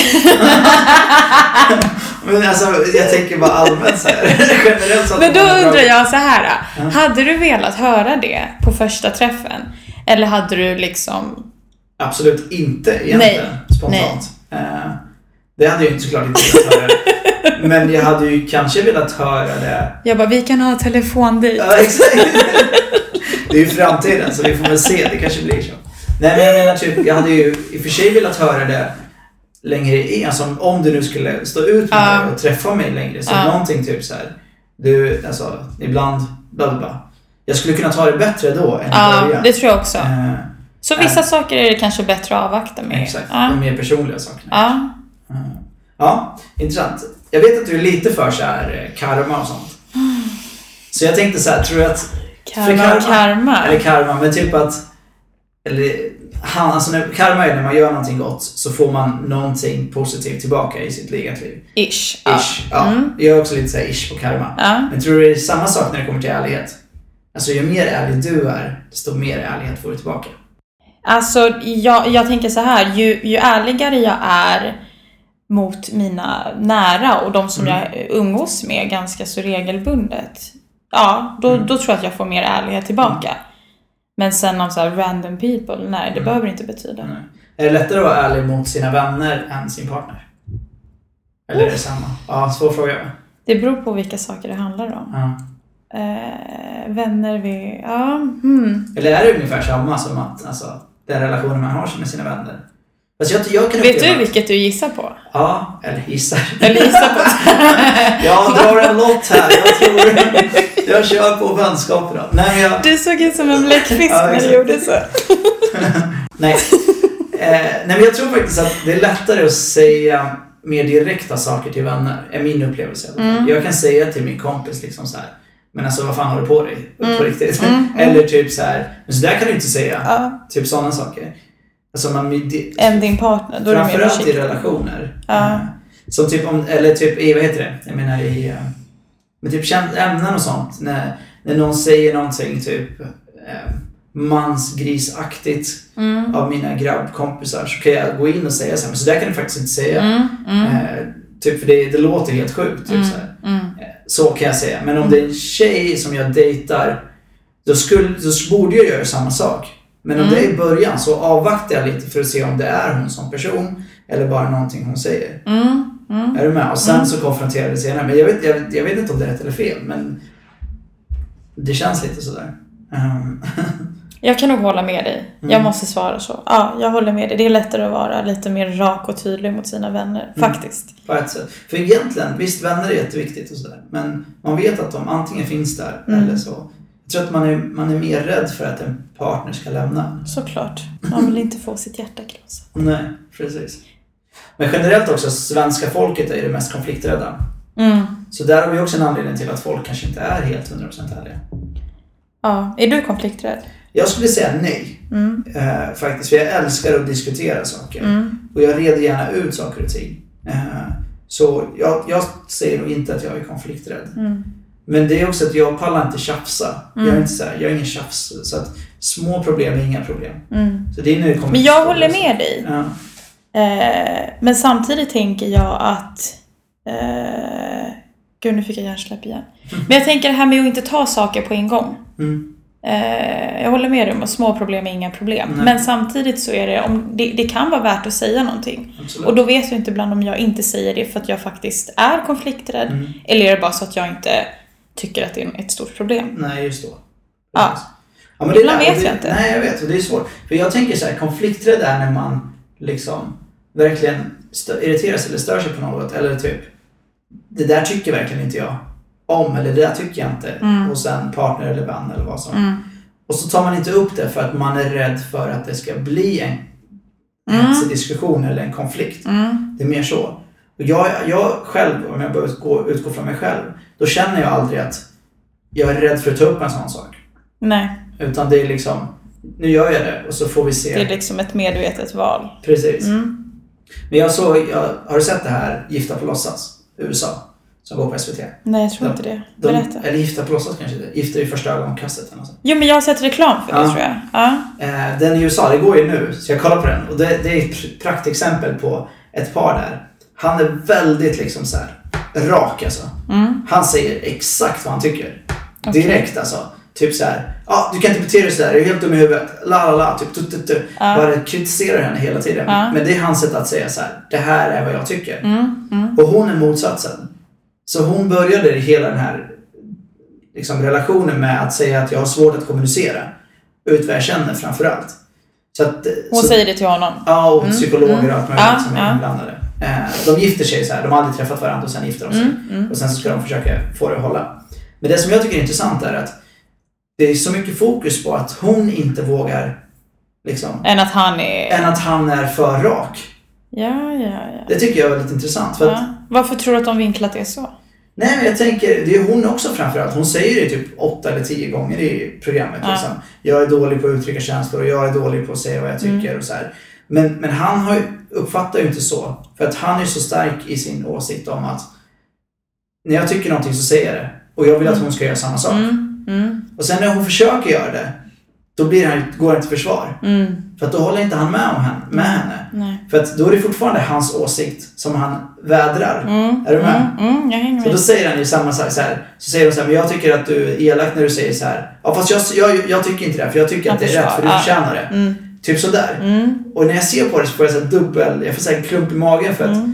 Men alltså, jag tänker bara allmänt så här. Generellt så men då undrar jag så här. Ja. Hade du velat höra det på första träffen? Eller hade du liksom... Absolut inte egentligen, Nej. spontant. Eh, det hade jag ju såklart inte velat höra. Men jag hade ju kanske velat höra det. Jag bara, vi kan ha telefondejt. Ja, exakt. Det är ju framtiden, så vi får väl se. Det kanske blir så. Nej, men jag menar typ, jag hade ju i och för sig velat höra det längre in. Alltså om du nu skulle stå ut med det och träffa mig längre. Så Ja. någonting typ så här. Du, alltså, ibland, bla bla bla. Jag skulle kunna ta det bättre då än i Ja, början. det tror jag också. Eh, Så vissa saker är det kanske bättre att avvakta med. exakt, de mer personliga sakerna. Ja. Intressant. Jag vet att du är lite för så här eh, karma och sånt. Så jag tänkte så här, tror du att... för Karma, karma. Eller karma, men typ att... Eller, han, alltså när, karma är när man gör någonting gott så får man någonting positivt tillbaka i sitt eget liv. Ish. Ja. Ish. Ja. Mm. Jag är också lite så här ish på karma. Ja. Men tror du det är samma sak när det kommer till ärlighet? Alltså ju mer ärlig du är, desto mer ärlighet får du tillbaka. Alltså, jag, jag tänker så här. Ju, ju ärligare jag är mot mina nära och de som Mm. jag umgås med ganska så regelbundet. Ja, då, Mm. då tror jag att jag får mer ärlighet tillbaka. Men sen om så här random people, nej det Mm. behöver inte betyda. Nej. Är det lättare att vara ärlig mot sina vänner än sin partner? Eller är det samma? Ja, svår fråga. Det beror på vilka saker det handlar om. Ja. Eh, vänner, vi... Ja, hmm. Eller är det ungefär samma som att, alltså, den relationen man har med sina vänner? Fast jag, jag Vet du vilket du gissar på? Ja, eller gissar. Eller gissar på? jag drar en lott här. Jag tror... Jag kör på vänskapen då. Nej, jag... Du såg ut som en bläckfisk Ja, när du gjorde så. Nej. Eh, nej, men jag tror faktiskt att det är lättare att säga mer direkta saker till vänner, är min upplevelse. Mm. Jag kan säga till min kompis liksom så här. Men alltså vad fan har du på dig? På Mm. riktigt. Mm, mm. Eller typ så här. Men så där kan du inte säga. Ja, Typ sådana saker. Alltså man, det, än din partner. Då är det mer framförallt i relationer. Ja. Eh, Som typ om, eller typ i, vad heter det? Jag menar i, eh, med typ ämnen och sånt. När, när någon säger någonting typ eh, mansgrisaktigt Mm. av mina grabbkompisar så kan jag gå in och säga så här, men så där kan du faktiskt inte säga. Mm, mm, Eh, typ för det, det låter helt sjukt. Typ, mm, så, mm. Eh, så kan jag säga. Men om det är en tjej som jag dejtar då, skulle, då borde jag göra samma sak. Men om Mm. det är i början så avvaktar jag lite för att se om det är hon som person eller bara någonting hon säger. Mm, mm. Är du med? Och sen Mm. så konfronterar det senare. Men jag vet, jag, jag vet inte om det är rätt eller fel, men det känns lite sådär. Um, Jag kan nog hålla med dig. Jag Mm. måste svara så. Ja, jag håller med dig. Det är lättare att vara lite mer rak och tydlig mot sina vänner. Mm. Faktiskt. på ett sätt. För egentligen, visst vänner är jätteviktigt och sådär. Men man vet att de antingen finns där eller så. Jag tror att man är, man är mer rädd för att en partner ska lämna. Såklart. Man vill inte få sitt hjärta krossat. Nej, precis. Men generellt också, svenska folket är det mest konflikträdda. Mm. Så där har vi också en anledning till att folk kanske inte är helt 100% ärliga. Ja. Är du konflikträdd? Jag skulle säga nej, Mm. eh, faktiskt. För jag älskar att diskutera saker. Mm. Och jag reder gärna ut saker och ting. Eh, så jag, jag säger nog inte att jag är konflikträdd. Mm. Men det är också att jag pallar inte tjafsa. Jag, är Mm. inte så här, jag är ingen tjafs. Så att små problem är inga problem. Mm. Så det är nu det kommer Men jag håller med dig. Ja. Eh, men samtidigt tänker jag att... Eh, gud, nu fick jag hjärnsläpp igen. Men jag tänker det här med att inte ta saker på en gång. Mm. Eh, jag håller med dig om att små problem är inga problem. Nej. Men samtidigt så är det, om, det, det kan vara värt att säga någonting. Absolut. Och då vet jag inte ibland om jag inte säger det för att jag faktiskt är konflikträdd. Mm. Eller är det bara så att jag inte tycker att det är ett stort problem. Nej, just då. Ja. Precis. ja men det Ibland där- vet det, jag inte. Nej, jag vet. Och det är svårt. För jag tänker så här, konflikträdd är när man liksom verkligen sig eller stör sig på något. Eller typ, det där tycker verkligen inte jag om. Eller det där tycker jag inte Mm. hos en partner eller vän eller vad som. Mm. Och så tar man inte upp det för att man är rädd för att det ska bli en Mm. diskussion eller en konflikt. Mm. Det är mer så. Jag, jag själv, om jag börjar utgå, utgå från mig själv, då känner jag aldrig att jag är rädd för att ta upp en sån sak. Nej, Utan det är liksom, nu gör jag det och så får vi se. det är liksom ett medvetet val. Precis. Mm. Men jag såg, jag, har du sett det här Gifta på låtsas? USA. Som går på SVT. Nej, jag tror inte det. De, Berätta. eller Gifta på låtsas kanske det Gifta i första ögonkastet eller något sånt. Jo, men jag har sett reklam för det Ja. tror jag. Ja. Eh, den i USA, det går ju nu, så jag kollar på den. Och det, det är ett pr- praktexempel på ett par där. Han är väldigt liksom så här rak alltså. Mm. Han säger exakt vad han tycker. Okej. Direkt alltså. Typ så här. Ja, ah, du kan inte bete dig sådär, du är helt dum i huvudet. La la la, typ tu, tu, tu. Ja. Bara kritiserar henne hela tiden. Ja. Men det är hans sätt att säga så här. det här är vad jag tycker. Mm. Mm. Och hon är motsatsen. Så hon började hela den här liksom, relationen med att säga att jag har svårt att kommunicera. Ut vad jag känner framförallt. Så att, Hon så, säger det till honom. Ja, och Mm, psykologer och mm. allt möjligt som är inblandade. Eh, de gifter sig så här, de har aldrig träffat varandra och sen gifter de sig. Mm. Mm. Och sen så ska de försöka få det att hålla. Men det som jag tycker är intressant är att det är så mycket fokus på att hon inte vågar liksom, Än att han är... än att han är för rak. Ja, ja, ja. Det tycker jag är väldigt intressant. För att, ja. Varför tror du att de vinklat det så? Nej men jag tänker, det är hon också framförallt. Hon säger det typ åtta eller tio gånger i programmet. Ja. Liksom. Jag är dålig på att uttrycka känslor och jag är dålig på att säga vad jag tycker Mm. och så här. Men, men han har uppfattar ju inte så. För att han är så stark i sin åsikt om att när jag tycker någonting så säger jag det. Och jag vill att hon ska göra samma sak. Mm. Mm. Och sen när hon försöker göra det, då blir han, går han till försvar. Mm. För att då håller inte han med, om henne, med henne. Nej. För att då är det fortfarande hans åsikt som han vädrar. Mm. Är du med? Mm. Mm. Jag hänger Så då med. säger han ju samma sak så här. Så säger hon så här, men jag tycker att du är elak när du säger så här. Ja fast jag, jag, jag tycker inte det, för jag tycker Jag att det är rätt, för du förtjänar det. Mm. Typ sådär. Mm. Och när jag ser på det så får jag så dubbel, jag får så en klump i magen för att Mm.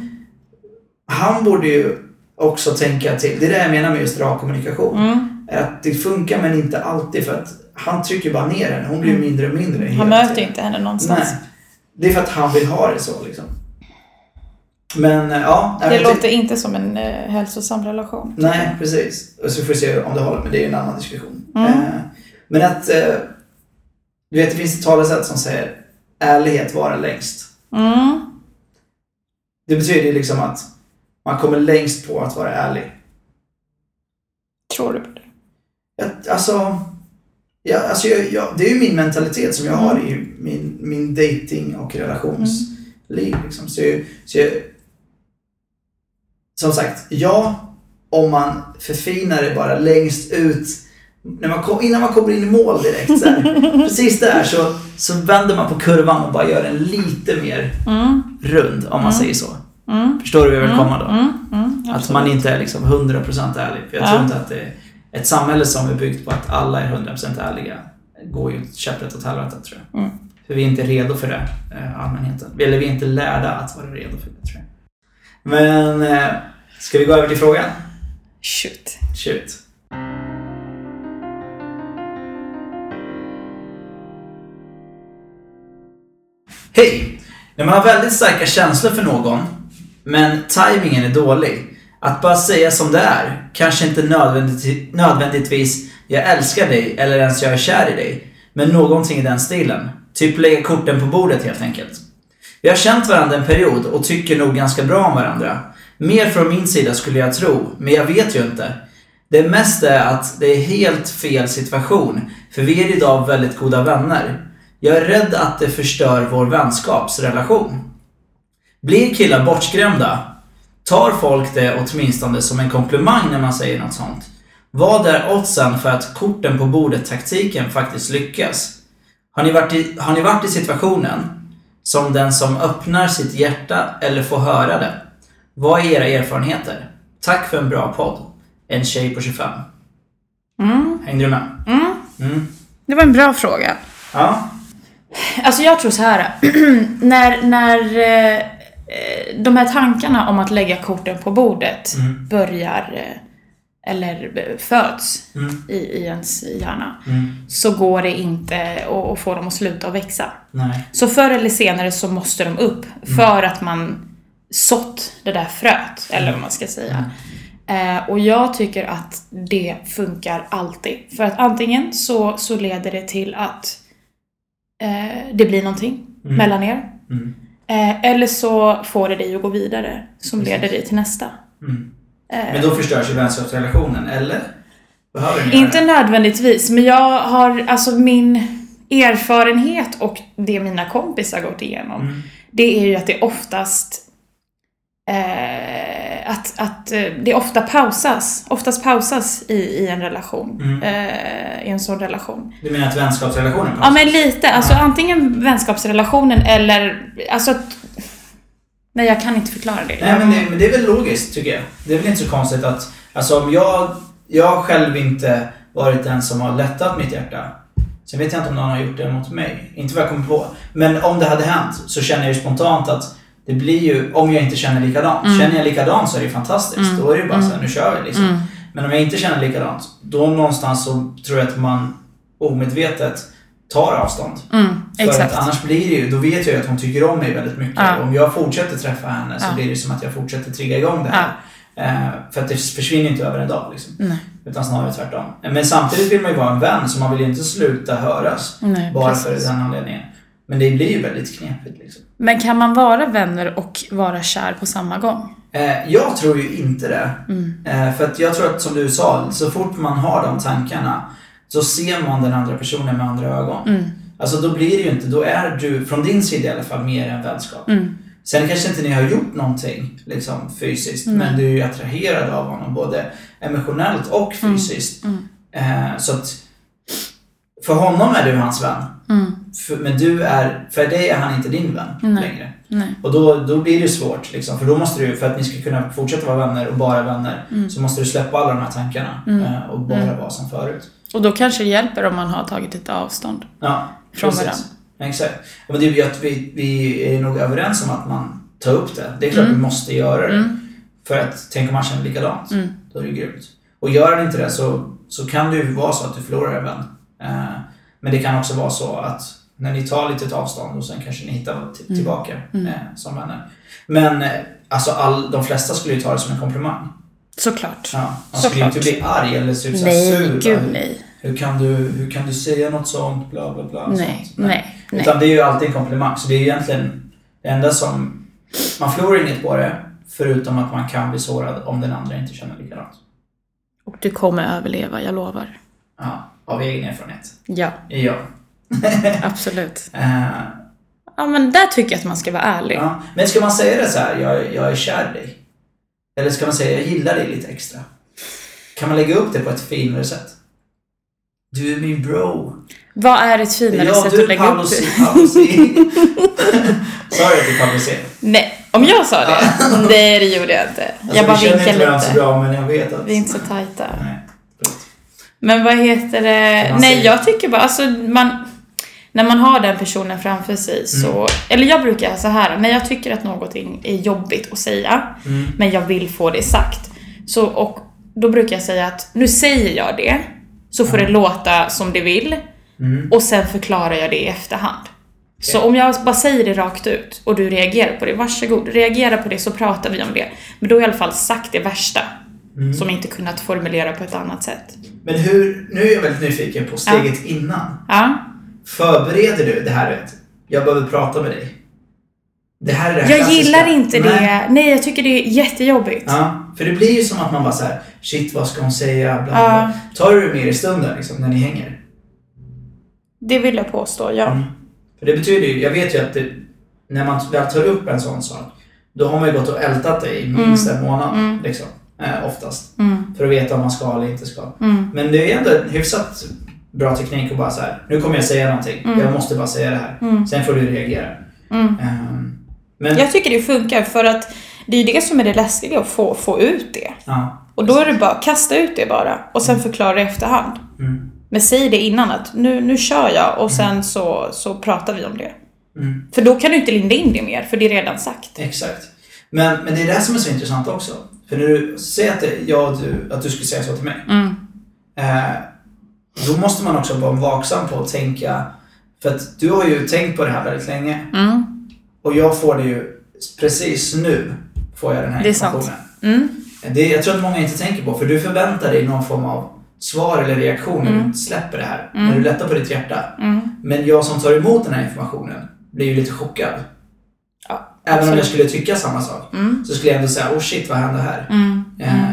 han borde ju också tänka till. Det är det jag menar med just rak kommunikation. Mm. Att det funkar men inte alltid för att han trycker bara ner henne. Hon blir ju mindre och mindre hela Han möter tiden. inte henne någonstans. Nej. Det är för att han vill ha det så liksom. Men eh, ja. Det men låter inte som en eh, hälsosam relation. Nej, precis. Och så får vi se om det håller, men det är en annan diskussion. Mm. Eh, men att, eh, du vet det finns ett talesätt som säger ärlighet varar längst. Mm. Det betyder ju liksom att man kommer längst på att vara ärlig. Tror du på det? Jag, alltså, ja, alltså jag, jag, det är ju min mentalitet som jag har Mm. i min, min dating och relationsliv. Liksom. Så, så jag, som sagt, ja, om man förfinar det bara längst ut när man kom, innan man kommer in i mål direkt. Så här, precis där så, så vänder man på kurvan och bara gör den lite mer Mm. rund om man Mm. säger så. Mm. Förstår du hur jag vill komma då? Mm. Mm. Att man inte är liksom 100% ärlig. För jag Ja. tror inte att det är ett samhälle som är byggt på att alla är 100% ärliga går ju käpprätt åt helvete tror jag. Mm. För vi är inte redo för det, eh, allmänheten. Eller vi är inte lärda att vara redo för det tror jag. Men, eh, ska vi gå över till frågan? Shoot. Shoot. Hej! När man har väldigt starka känslor för någon, men tajmingen är dålig. Att bara säga som det är, kanske inte nödvändigt, nödvändigtvis jag älskar dig eller ens jag är kär i dig, men någonting i den stilen. Typ lägga korten på bordet helt enkelt. Vi har känt varandra en period och tycker nog ganska bra om varandra. Mer från min sida skulle jag tro, men jag vet ju inte. Det mest är att det är helt fel situation, för vi är idag väldigt goda vänner. Jag är rädd att det förstör vår vänskapsrelation. Blir killar bortskrämda? Tar folk det åtminstone som en komplimang när man säger något sånt? Vad är oddsen för att korten på bordet-taktiken faktiskt lyckas? Har ni, varit i, har ni varit i situationen som den som öppnar sitt hjärta eller får höra det? Vad är era erfarenheter? Tack för en bra podd. En tjej på 25. Mm. Hängde du med? Mm. Mm. Det var en bra fråga. Ja. Alltså jag tror så här. när när eh, de här tankarna om att lägga korten på bordet Mm. börjar eh, eller eh, föds Mm. i, i ens hjärna Mm. så går det inte att, att få dem att sluta att växa. Nej. Så förr eller senare så måste de upp för att man sått det där fröet, eller vad man ska säga. Eh, och jag tycker att det funkar alltid. För att antingen så, så leder det till att eh, det blir någonting Mm. mellan er. Mm. Eh, eller så får det dig att gå vidare, som Precis. leder dig till nästa. Mm. Eh, Men då förstörs ju vänskapsrelationen, eller? Behöver ni Inte göra nödvändigtvis, men jag har, alltså min erfarenhet och det mina kompisar gått igenom, Mm. det är ju att det oftast eh, att att, eh, det ofta pausas, oftast pausas i, i en relation. Mm. Eh, I en sån relation. Du menar att vänskapsrelationen Ja men lite, alltså antingen vänskapsrelationen eller, alltså Nej jag kan inte förklara det. Nej men det, men det är väl logiskt tycker jag. Det är väl inte så konstigt att, alltså om jag, jag själv inte varit den som har lättat mitt hjärta. Sen vet jag inte om någon har gjort det mot mig. Inte vad jag kommer på. Men om det hade hänt så känner jag ju spontant att det blir ju, om jag inte känner likadant. Mm. Känner jag likadant så är det fantastiskt. Mm. Då är det ju bara Mm. så här, nu kör vi liksom. Mm. Men om jag inte känner likadant, då någonstans så tror jag att man omedvetet tar avstånd. Mm, För att annars blir det ju, då vet jag ju att hon tycker om mig väldigt mycket. Ja. Om jag fortsätter träffa henne så Ja. blir det som att jag fortsätter trigga igång det här. Eh, för att det försvinner inte över en dag liksom. Nej. Utan snarare tvärtom. Men samtidigt vill man ju vara en vän så man vill ju inte sluta höras. Nej, bara precis. för den anledningen. Men det blir ju väldigt knepigt liksom. Men kan man vara vänner och vara kär på samma gång? Eh, jag tror ju inte det. Mm. Eh, för att jag tror att som du sa, så fort man har de tankarna så ser man den andra personen med andra ögon. Mm. Alltså då blir det ju inte, då är du, från din sida i alla fall, mer än vänskap. Mm. Sen kanske inte ni har gjort någonting liksom, fysiskt, Nej. men du är ju attraherad av honom både emotionellt och fysiskt. Mm. Eh, så att för honom är du hans vän. Mm. För, men du är, för dig är han inte din vän Nej. längre. Nej. Och då, då blir det svårt liksom, för då måste du, för att ni ska kunna fortsätta vara vänner och bara vänner, Mm. så måste du släppa alla de här tankarna Mm. eh, och bara Mm. vara som förut. Och då kanske det hjälper om man har tagit ett avstånd. Ja, Från precis. varandra. Exakt. Men det är ju att vi, vi är nog överens om att man tar upp det. Det är klart Mm. vi måste göra det. För att tänk om man känner likadant. Mm. Då är det grymt. Och gör han inte det så, så kan det ju vara så att du förlorar en vän. Eh, men det kan också vara så att när ni tar lite avstånd och sen kanske ni hittar t- Mm. tillbaka Mm. eh, som vänner. Men eh, alltså all, de flesta skulle ju ta det som en komplimang. Såklart. Ja, man skulle Såklart. inte bli arg eller typ så här Nej, sur. gud Hur- nej. Hur kan, du, hur kan du säga något sånt? Bla bla bla. Nej, sånt. nej, nej. Utan det är ju alltid en komplimang. Så det är ju egentligen det enda som... Man förlorar inget på det. Förutom att man kan bli sårad om den andra inte känner likadant. Och du kommer överleva, jag lovar. Ja, av egen erfarenhet. Ja, Ja. absolut. Eh, Ja, men där tycker jag att man ska vara ärlig. ja. Men ska man säga det så här, jag, jag är kär i dig? Eller ska man säga, jag gillar dig lite extra? Kan man lägga upp det på ett finare sätt? Du är min bro. Vad är ett finare Ja, sätt du att är lägga upp det? Pablo C. Sa jag till Pablo C? Nej, om jag sa det? Nej, det gjorde jag inte. Alltså, jag bara vi känner inte varandra så lite. bra, men jag vet att... Vi är inte så tajta. Nej. Men vad heter det? Nej, jag tycker bara, alltså man... När man har den personen framför sig så... Mm. Eller jag brukar så här, när jag tycker att någonting är jobbigt att säga, Mm. men jag vill få det sagt. Så, och då brukar jag säga att nu säger jag det, så får det låta som det vill, Mm. och sen förklarar jag det i efterhand. Så om jag bara säger det rakt ut och du reagerar på det, varsågod, reagera på det så pratar vi om det. Men då har jag i alla fall sagt det värsta, Mm. som inte kunnat formulera på ett annat sätt. Men hur, nu är jag väldigt nyfiken på steget innan. Ja. Förbereder du det här vet, jag behöver prata med dig. Det här är det Jag klassiska. gillar inte Nej. det. Nej, jag tycker det är jättejobbigt. Ja, för det blir ju som att man bara så här, shit vad ska hon säga, bla bla. Ja. Tar du det mer i stunden liksom, när ni hänger? Det vill jag påstå, ja. Mm. För det betyder ju, jag vet ju att det, när man väl tar upp en sån sak, då har man ju gått och ältat det i minst en månad. Mm. Liksom, eh, oftast. Mm. För att veta om man ska eller inte ska. Mm. Men det är ändå en hyfsat bra teknik att bara så här. nu kommer jag säga någonting. Mm. Jag måste bara säga det här. Mm. Sen får du reagera. Mm. Ehm, men, Jag tycker det funkar för att det är det som är det läskiga, att få, få ut det. ja. Och då är det bara, kasta ut det bara och sen förklara i efterhand. Mm, Men säg det innan att nu, nu kör jag och sen så, så pratar vi om det. mm, För då kan du inte linda in det mer, för det är redan sagt. exakt. Men, men det är det som är så intressant också. För när du säger att, det, jag du, att du skulle säga så till mig. Mm. Eh, då måste man också vara vaksam på att tänka. För att du har ju tänkt på det här väldigt länge. Mm. Och jag får det ju precis nu. Får jag den här Det är informationen. Mm. Det jag tror att många inte tänker på. För du förväntar dig någon form av svar eller reaktion när Mm. du släpper det här. Mm. När du lättar på ditt hjärta. Mm. Men jag som tar emot den här informationen blir ju lite chockad. Även om absolut. jag skulle tycka samma sak. Mm. Så skulle jag ändå säga, oh shit vad hände här? Mm. Eh,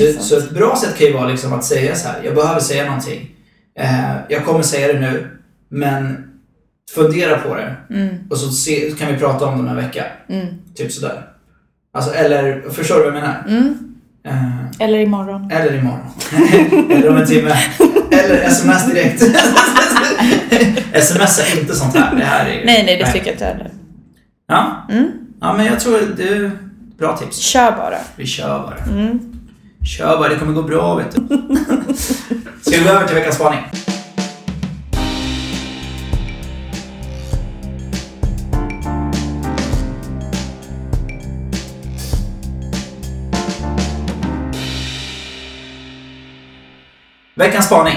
Mm. Så, så ett bra sätt kan ju vara liksom att säga så här, jag behöver säga någonting. Eh, jag kommer säga det nu, men fundera på det. Mm. Och så se, kan vi prata om det om en vecka. Mm. Typ sådär. Alltså, eller, förstår du vad jag menar? Eh, Eller imorgon. eller imorgon. eller om en timme. Eller sms direkt. Smsa inte sånt här. Det här är... Nej, nej, det tycker jag inte heller. Ja. Mm. ja, men jag tror är bra tips. Kör bara. Vi kör bara. Mm. Kör bara, det kommer gå bra vet du. Ska vi gå över till veckans spaning? Veckans spaning.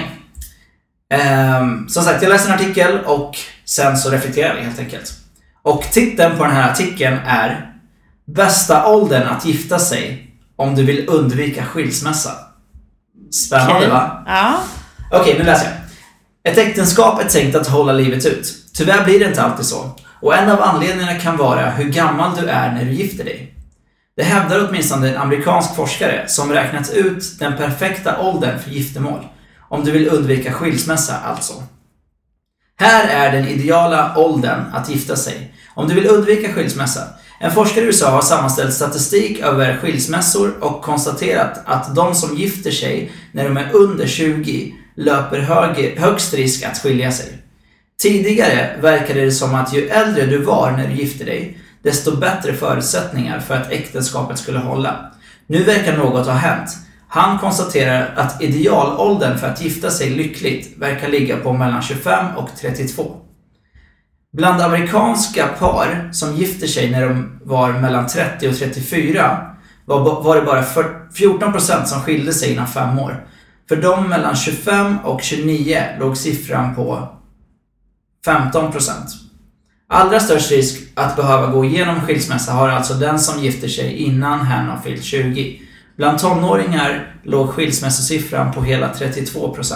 Ehm, som sagt, jag läste en artikel och sen så reflekterar vi helt enkelt. Och titeln på den här artikeln är Bästa åldern att gifta sig om du vill undvika skilsmässa. Spännande Okej. va? Ja. Okej, nu läser jag. Ett äktenskap är tänkt att hålla livet ut. Tyvärr blir det inte alltid så. Och en av anledningarna kan vara hur gammal du är när du gifter dig. Det hävdar åtminstone en amerikansk forskare som räknat ut den perfekta åldern för giftermål. Om du vill undvika skilsmässa alltså. Här är den ideala åldern att gifta sig. Om du vill undvika skilsmässa. En forskare i USA har sammanställt statistik över skilsmässor och konstaterat att de som gifter sig när de är under 20 löper hög, högst risk att skilja sig. Tidigare verkade det som att ju äldre du var när du gifte dig, desto bättre förutsättningar för att äktenskapet skulle hålla. Nu verkar något ha hänt. Han konstaterar att idealåldern för att gifta sig lyckligt verkar ligga på mellan 25 och 32. Bland amerikanska par som gifter sig när de var mellan 30 och 34 var, var det bara 14% som skilde sig innan fem år. För de mellan 25 och 29 låg siffran på 15%. Allra störst risk att behöva gå igenom skilsmässa har alltså den som gifter sig innan hen har fyllt 20. Bland tonåringar låg skilsmässosiffran på hela 32%.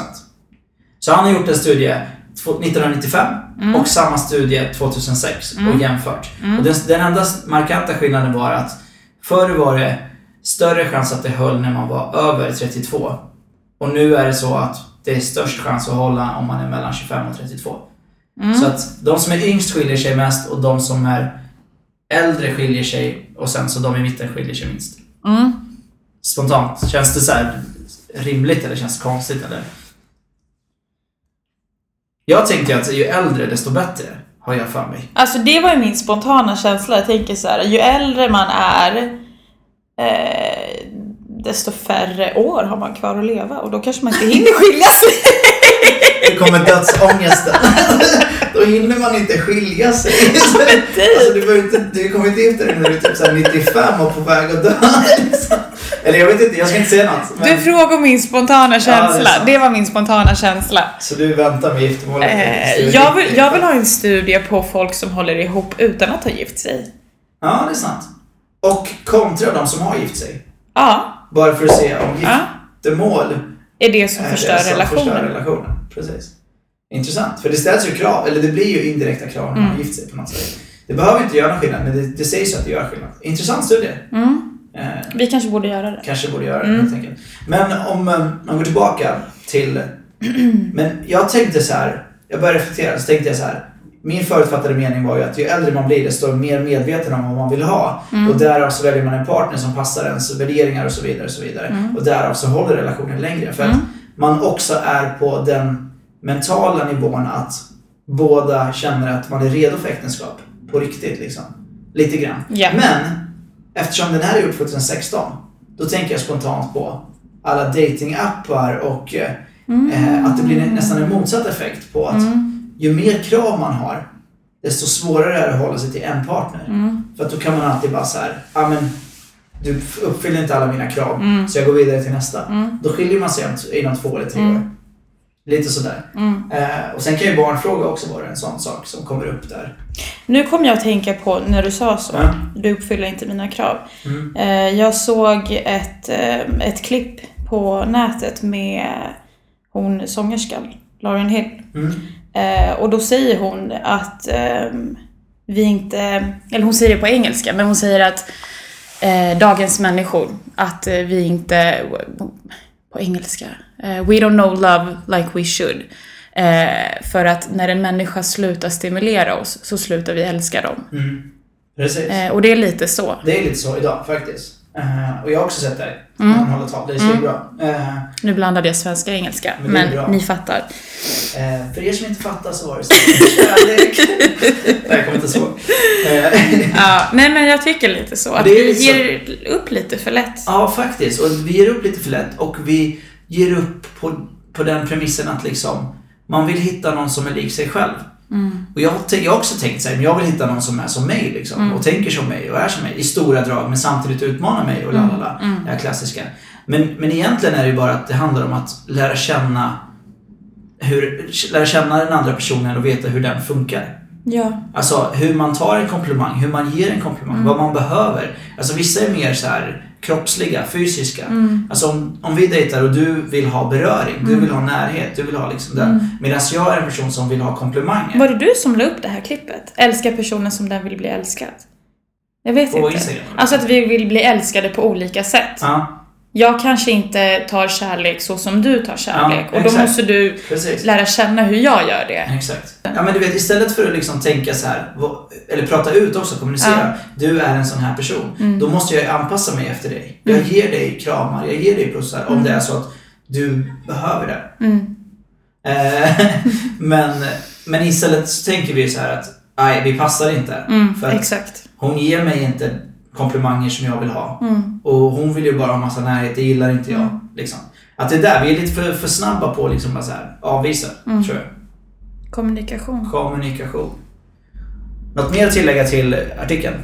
Så han har gjort en studie två- 1995 och samma studie 2006 och jämfört. Och den, den enda markanta skillnaden var att förr var det större chans att det höll när man var över 32. Och nu är det så att det är störst chans att hålla om man är mellan 25 och 32. Så att de som är yngst skiljer sig mest och de som är äldre skiljer sig och sen så de i mitten skiljer sig minst. Mm. Spontant, känns det så här rimligt eller känns det konstigt eller? Jag tänker att ju äldre desto bättre, har jag för mig. Alltså det var ju min spontana känsla. Jag tänker så här, ju äldre man är, eh, desto färre år har man kvar att leva och då kanske man inte hinner skilja sig. Det kommer dödsångesten. Då hinner man inte skilja sig. Alltså, du, inte, du kommer inte gifta dig när du är typ så här 95 och på väg att dö. Eller jag vet inte, jag ska inte säga något. Men... Du frågar min spontana känsla. sant. det, var min spontana känsla. Så du väntar med giftermålet? Eh, jag, vill, jag vill ha en studie på folk som håller ihop utan att ha gift sig. Ja, det är sant. Och kontra de som har gift sig. Ja, Bara för att se om Ja. Är det som är förstör det som relationen. förstör relationen. Precis. Intressant. För det ställs ju krav, eller det blir ju indirekta krav när man Mm. gift sig på något sätt. Det behöver inte göra någon skillnad, men det, det sägs ju att det gör skillnad. Intressant studie. Mm. Eh, Vi kanske borde göra det. kanske borde göra det Mm. helt enkelt. Men om eh, man går tillbaka till... Men jag tänkte så här, jag började reflektera, så tänkte jag så här. Min förutfattade mening var ju att ju äldre man blir desto mer medveten om vad man vill ha. Mm. Och därav så väljer man en partner som passar ens värderingar och så vidare. Och, så vidare. Mm. och därav så håller relationen längre. För att Mm. man också är på den mentala nivån att båda känner att man är redo för äktenskap. På riktigt liksom. Lite grann. Ja. Men eftersom den här är gjord 2016 då tänker jag spontant på alla datingappar och eh, eh, att det blir nästan en motsatt effekt på att Mm. Ju mer krav man har desto svårare är det att hålla sig till en partner. Mm. För att då kan man alltid bara så här, ja men du uppfyller inte alla mina krav Mm. så jag går vidare till nästa. Mm. Då skiljer man sig om- inom två eller tre Mm. år. Lite sådär. Mm. Eh, och sen kan ju barnfråga också vara en sån sak som kommer upp där. Nu kom jag att tänka på när du sa så. Ja. Du uppfyller inte mina krav. Mm. Eh, Jag såg ett, eh, ett klipp på nätet med hon sångerskan, Lauren Hill. Eh, och då säger hon att ehm, vi inte, eller hon säger det på engelska, men hon säger att eh, dagens människor, att eh, vi inte, på engelska, eh, we don't know love like we should. Eh, för att när en människa slutar stimulera oss så slutar vi älska dem. Mm. Precis. Eh, och det är lite så. Det är lite så idag faktiskt. Eh, och jag har också sett dig Mm. när han håller tal. Det är så Mm. Eh, Nu blandade jag svenska och engelska, Men det men, ni fattar. eh, för er som inte fattar så var det så. Nej, jag kommer inte ihåg. Ja, nej men jag tycker lite så. Att Det vi så. ger upp lite för lätt. Ja, faktiskt. Och vi ger upp lite för lätt och vi ger upp på, på den premissen att liksom man vill hitta någon som är lik sig själv. Mm. Och jag, har jag har också tänkt såhär, men jag vill hitta någon som är som mig liksom. Mm. Och tänker som mig och är som mig i stora drag men samtidigt utmanar mig och lalala. Mm. Det här klassiska. Men, men egentligen är det ju bara att det handlar om att lära känna hur, lära känna den andra personen och veta hur den funkar. Ja. Alltså hur man tar en komplimang, hur man ger en komplimang, Mm. vad man behöver. Alltså vissa är mer så här kroppsliga, fysiska. Mm. Alltså om, om vi dejtar och du vill ha beröring, du vill ha närhet, du vill ha liksom den. Mm. Medan jag är en person som vill ha komplimanger. Var det du som la upp det här klippet? Älska personen som den vill bli älskad? Jag vet På inte. Instagram? Alltså att vi vill bli älskade på olika sätt. Ja, Jag kanske inte tar kärlek så som du tar kärlek. Ja, och då måste du precis. lära känna hur jag gör det. Exakt. Ja men du vet, istället för att liksom tänka så här, eller prata ut också, kommunicera. Du är en sån här person. Mm. Då måste jag anpassa mig efter dig. Jag ger dig kramar, jag ger dig pussar om det är så att du behöver det. Mm. Eh, men, men istället så tänker vi så här att, nej vi passar inte. Mm, För exakt. hon ger mig inte komplimanger som jag vill ha. Mm. Och hon vill ju bara ha massa närhet, det gillar inte jag. Mm. Liksom. Att det är där, vi är lite för, för snabba på liksom bara så här, avvisa, Mm. tror jag. Kommunikation. Kommunikation. Något mer att tillägga till artikeln?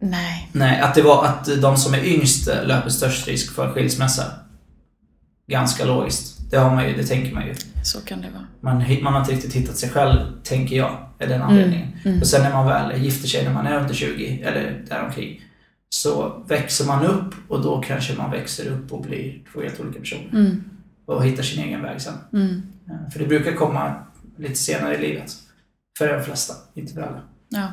Nej. Nej, att det var att de som är yngst löper störst risk för skilsmässa. Ganska logiskt. Det har man ju, det tänker man ju. Så kan det vara. Man, man har inte riktigt hittat sig själv, tänker jag, är den anledningen. mm. Och sen när man väl gifter sig när man är under 20, eller däromkring, så växer man upp och då kanske man växer upp och blir två helt olika personer. Mm. Och hittar sin egen väg sen. Mm. Eh, För det brukar komma lite senare i livet. För de flesta, inte för alla. Ja.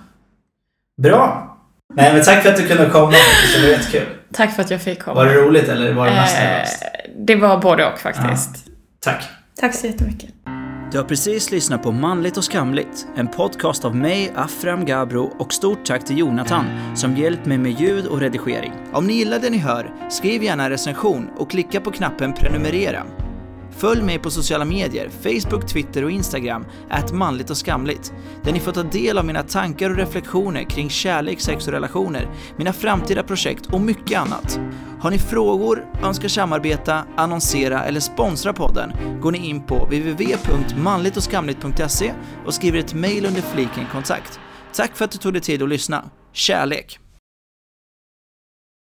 Bra! Nej men tack för att du kunde komma. Det var jättekul. Tack för att jag fick komma. Var det roligt eller var det mest Eh, nervöst? det var både och faktiskt. Tack. Tack så jättemycket. Du har precis lyssnat på Manligt och skamligt, en podcast av mig, Afram Gabro och stort tack till Jonathan som hjälpt mig med ljud och redigering. Om ni gillar det ni hör, skriv gärna en recension och klicka på knappen prenumerera. Följ mig på sociala medier, Facebook, Twitter och Instagram, att manligt och skamligt, där ni får ta del av mina tankar och reflektioner kring kärlek, sex och relationer, mina framtida projekt och mycket annat. Har ni frågor, önskar samarbeta, annonsera eller sponsra podden går ni in på www.manligtochskamligt.se och skriver ett mejl under fliken kontakt. Tack för att du tog dig tid att lyssna. Kärlek!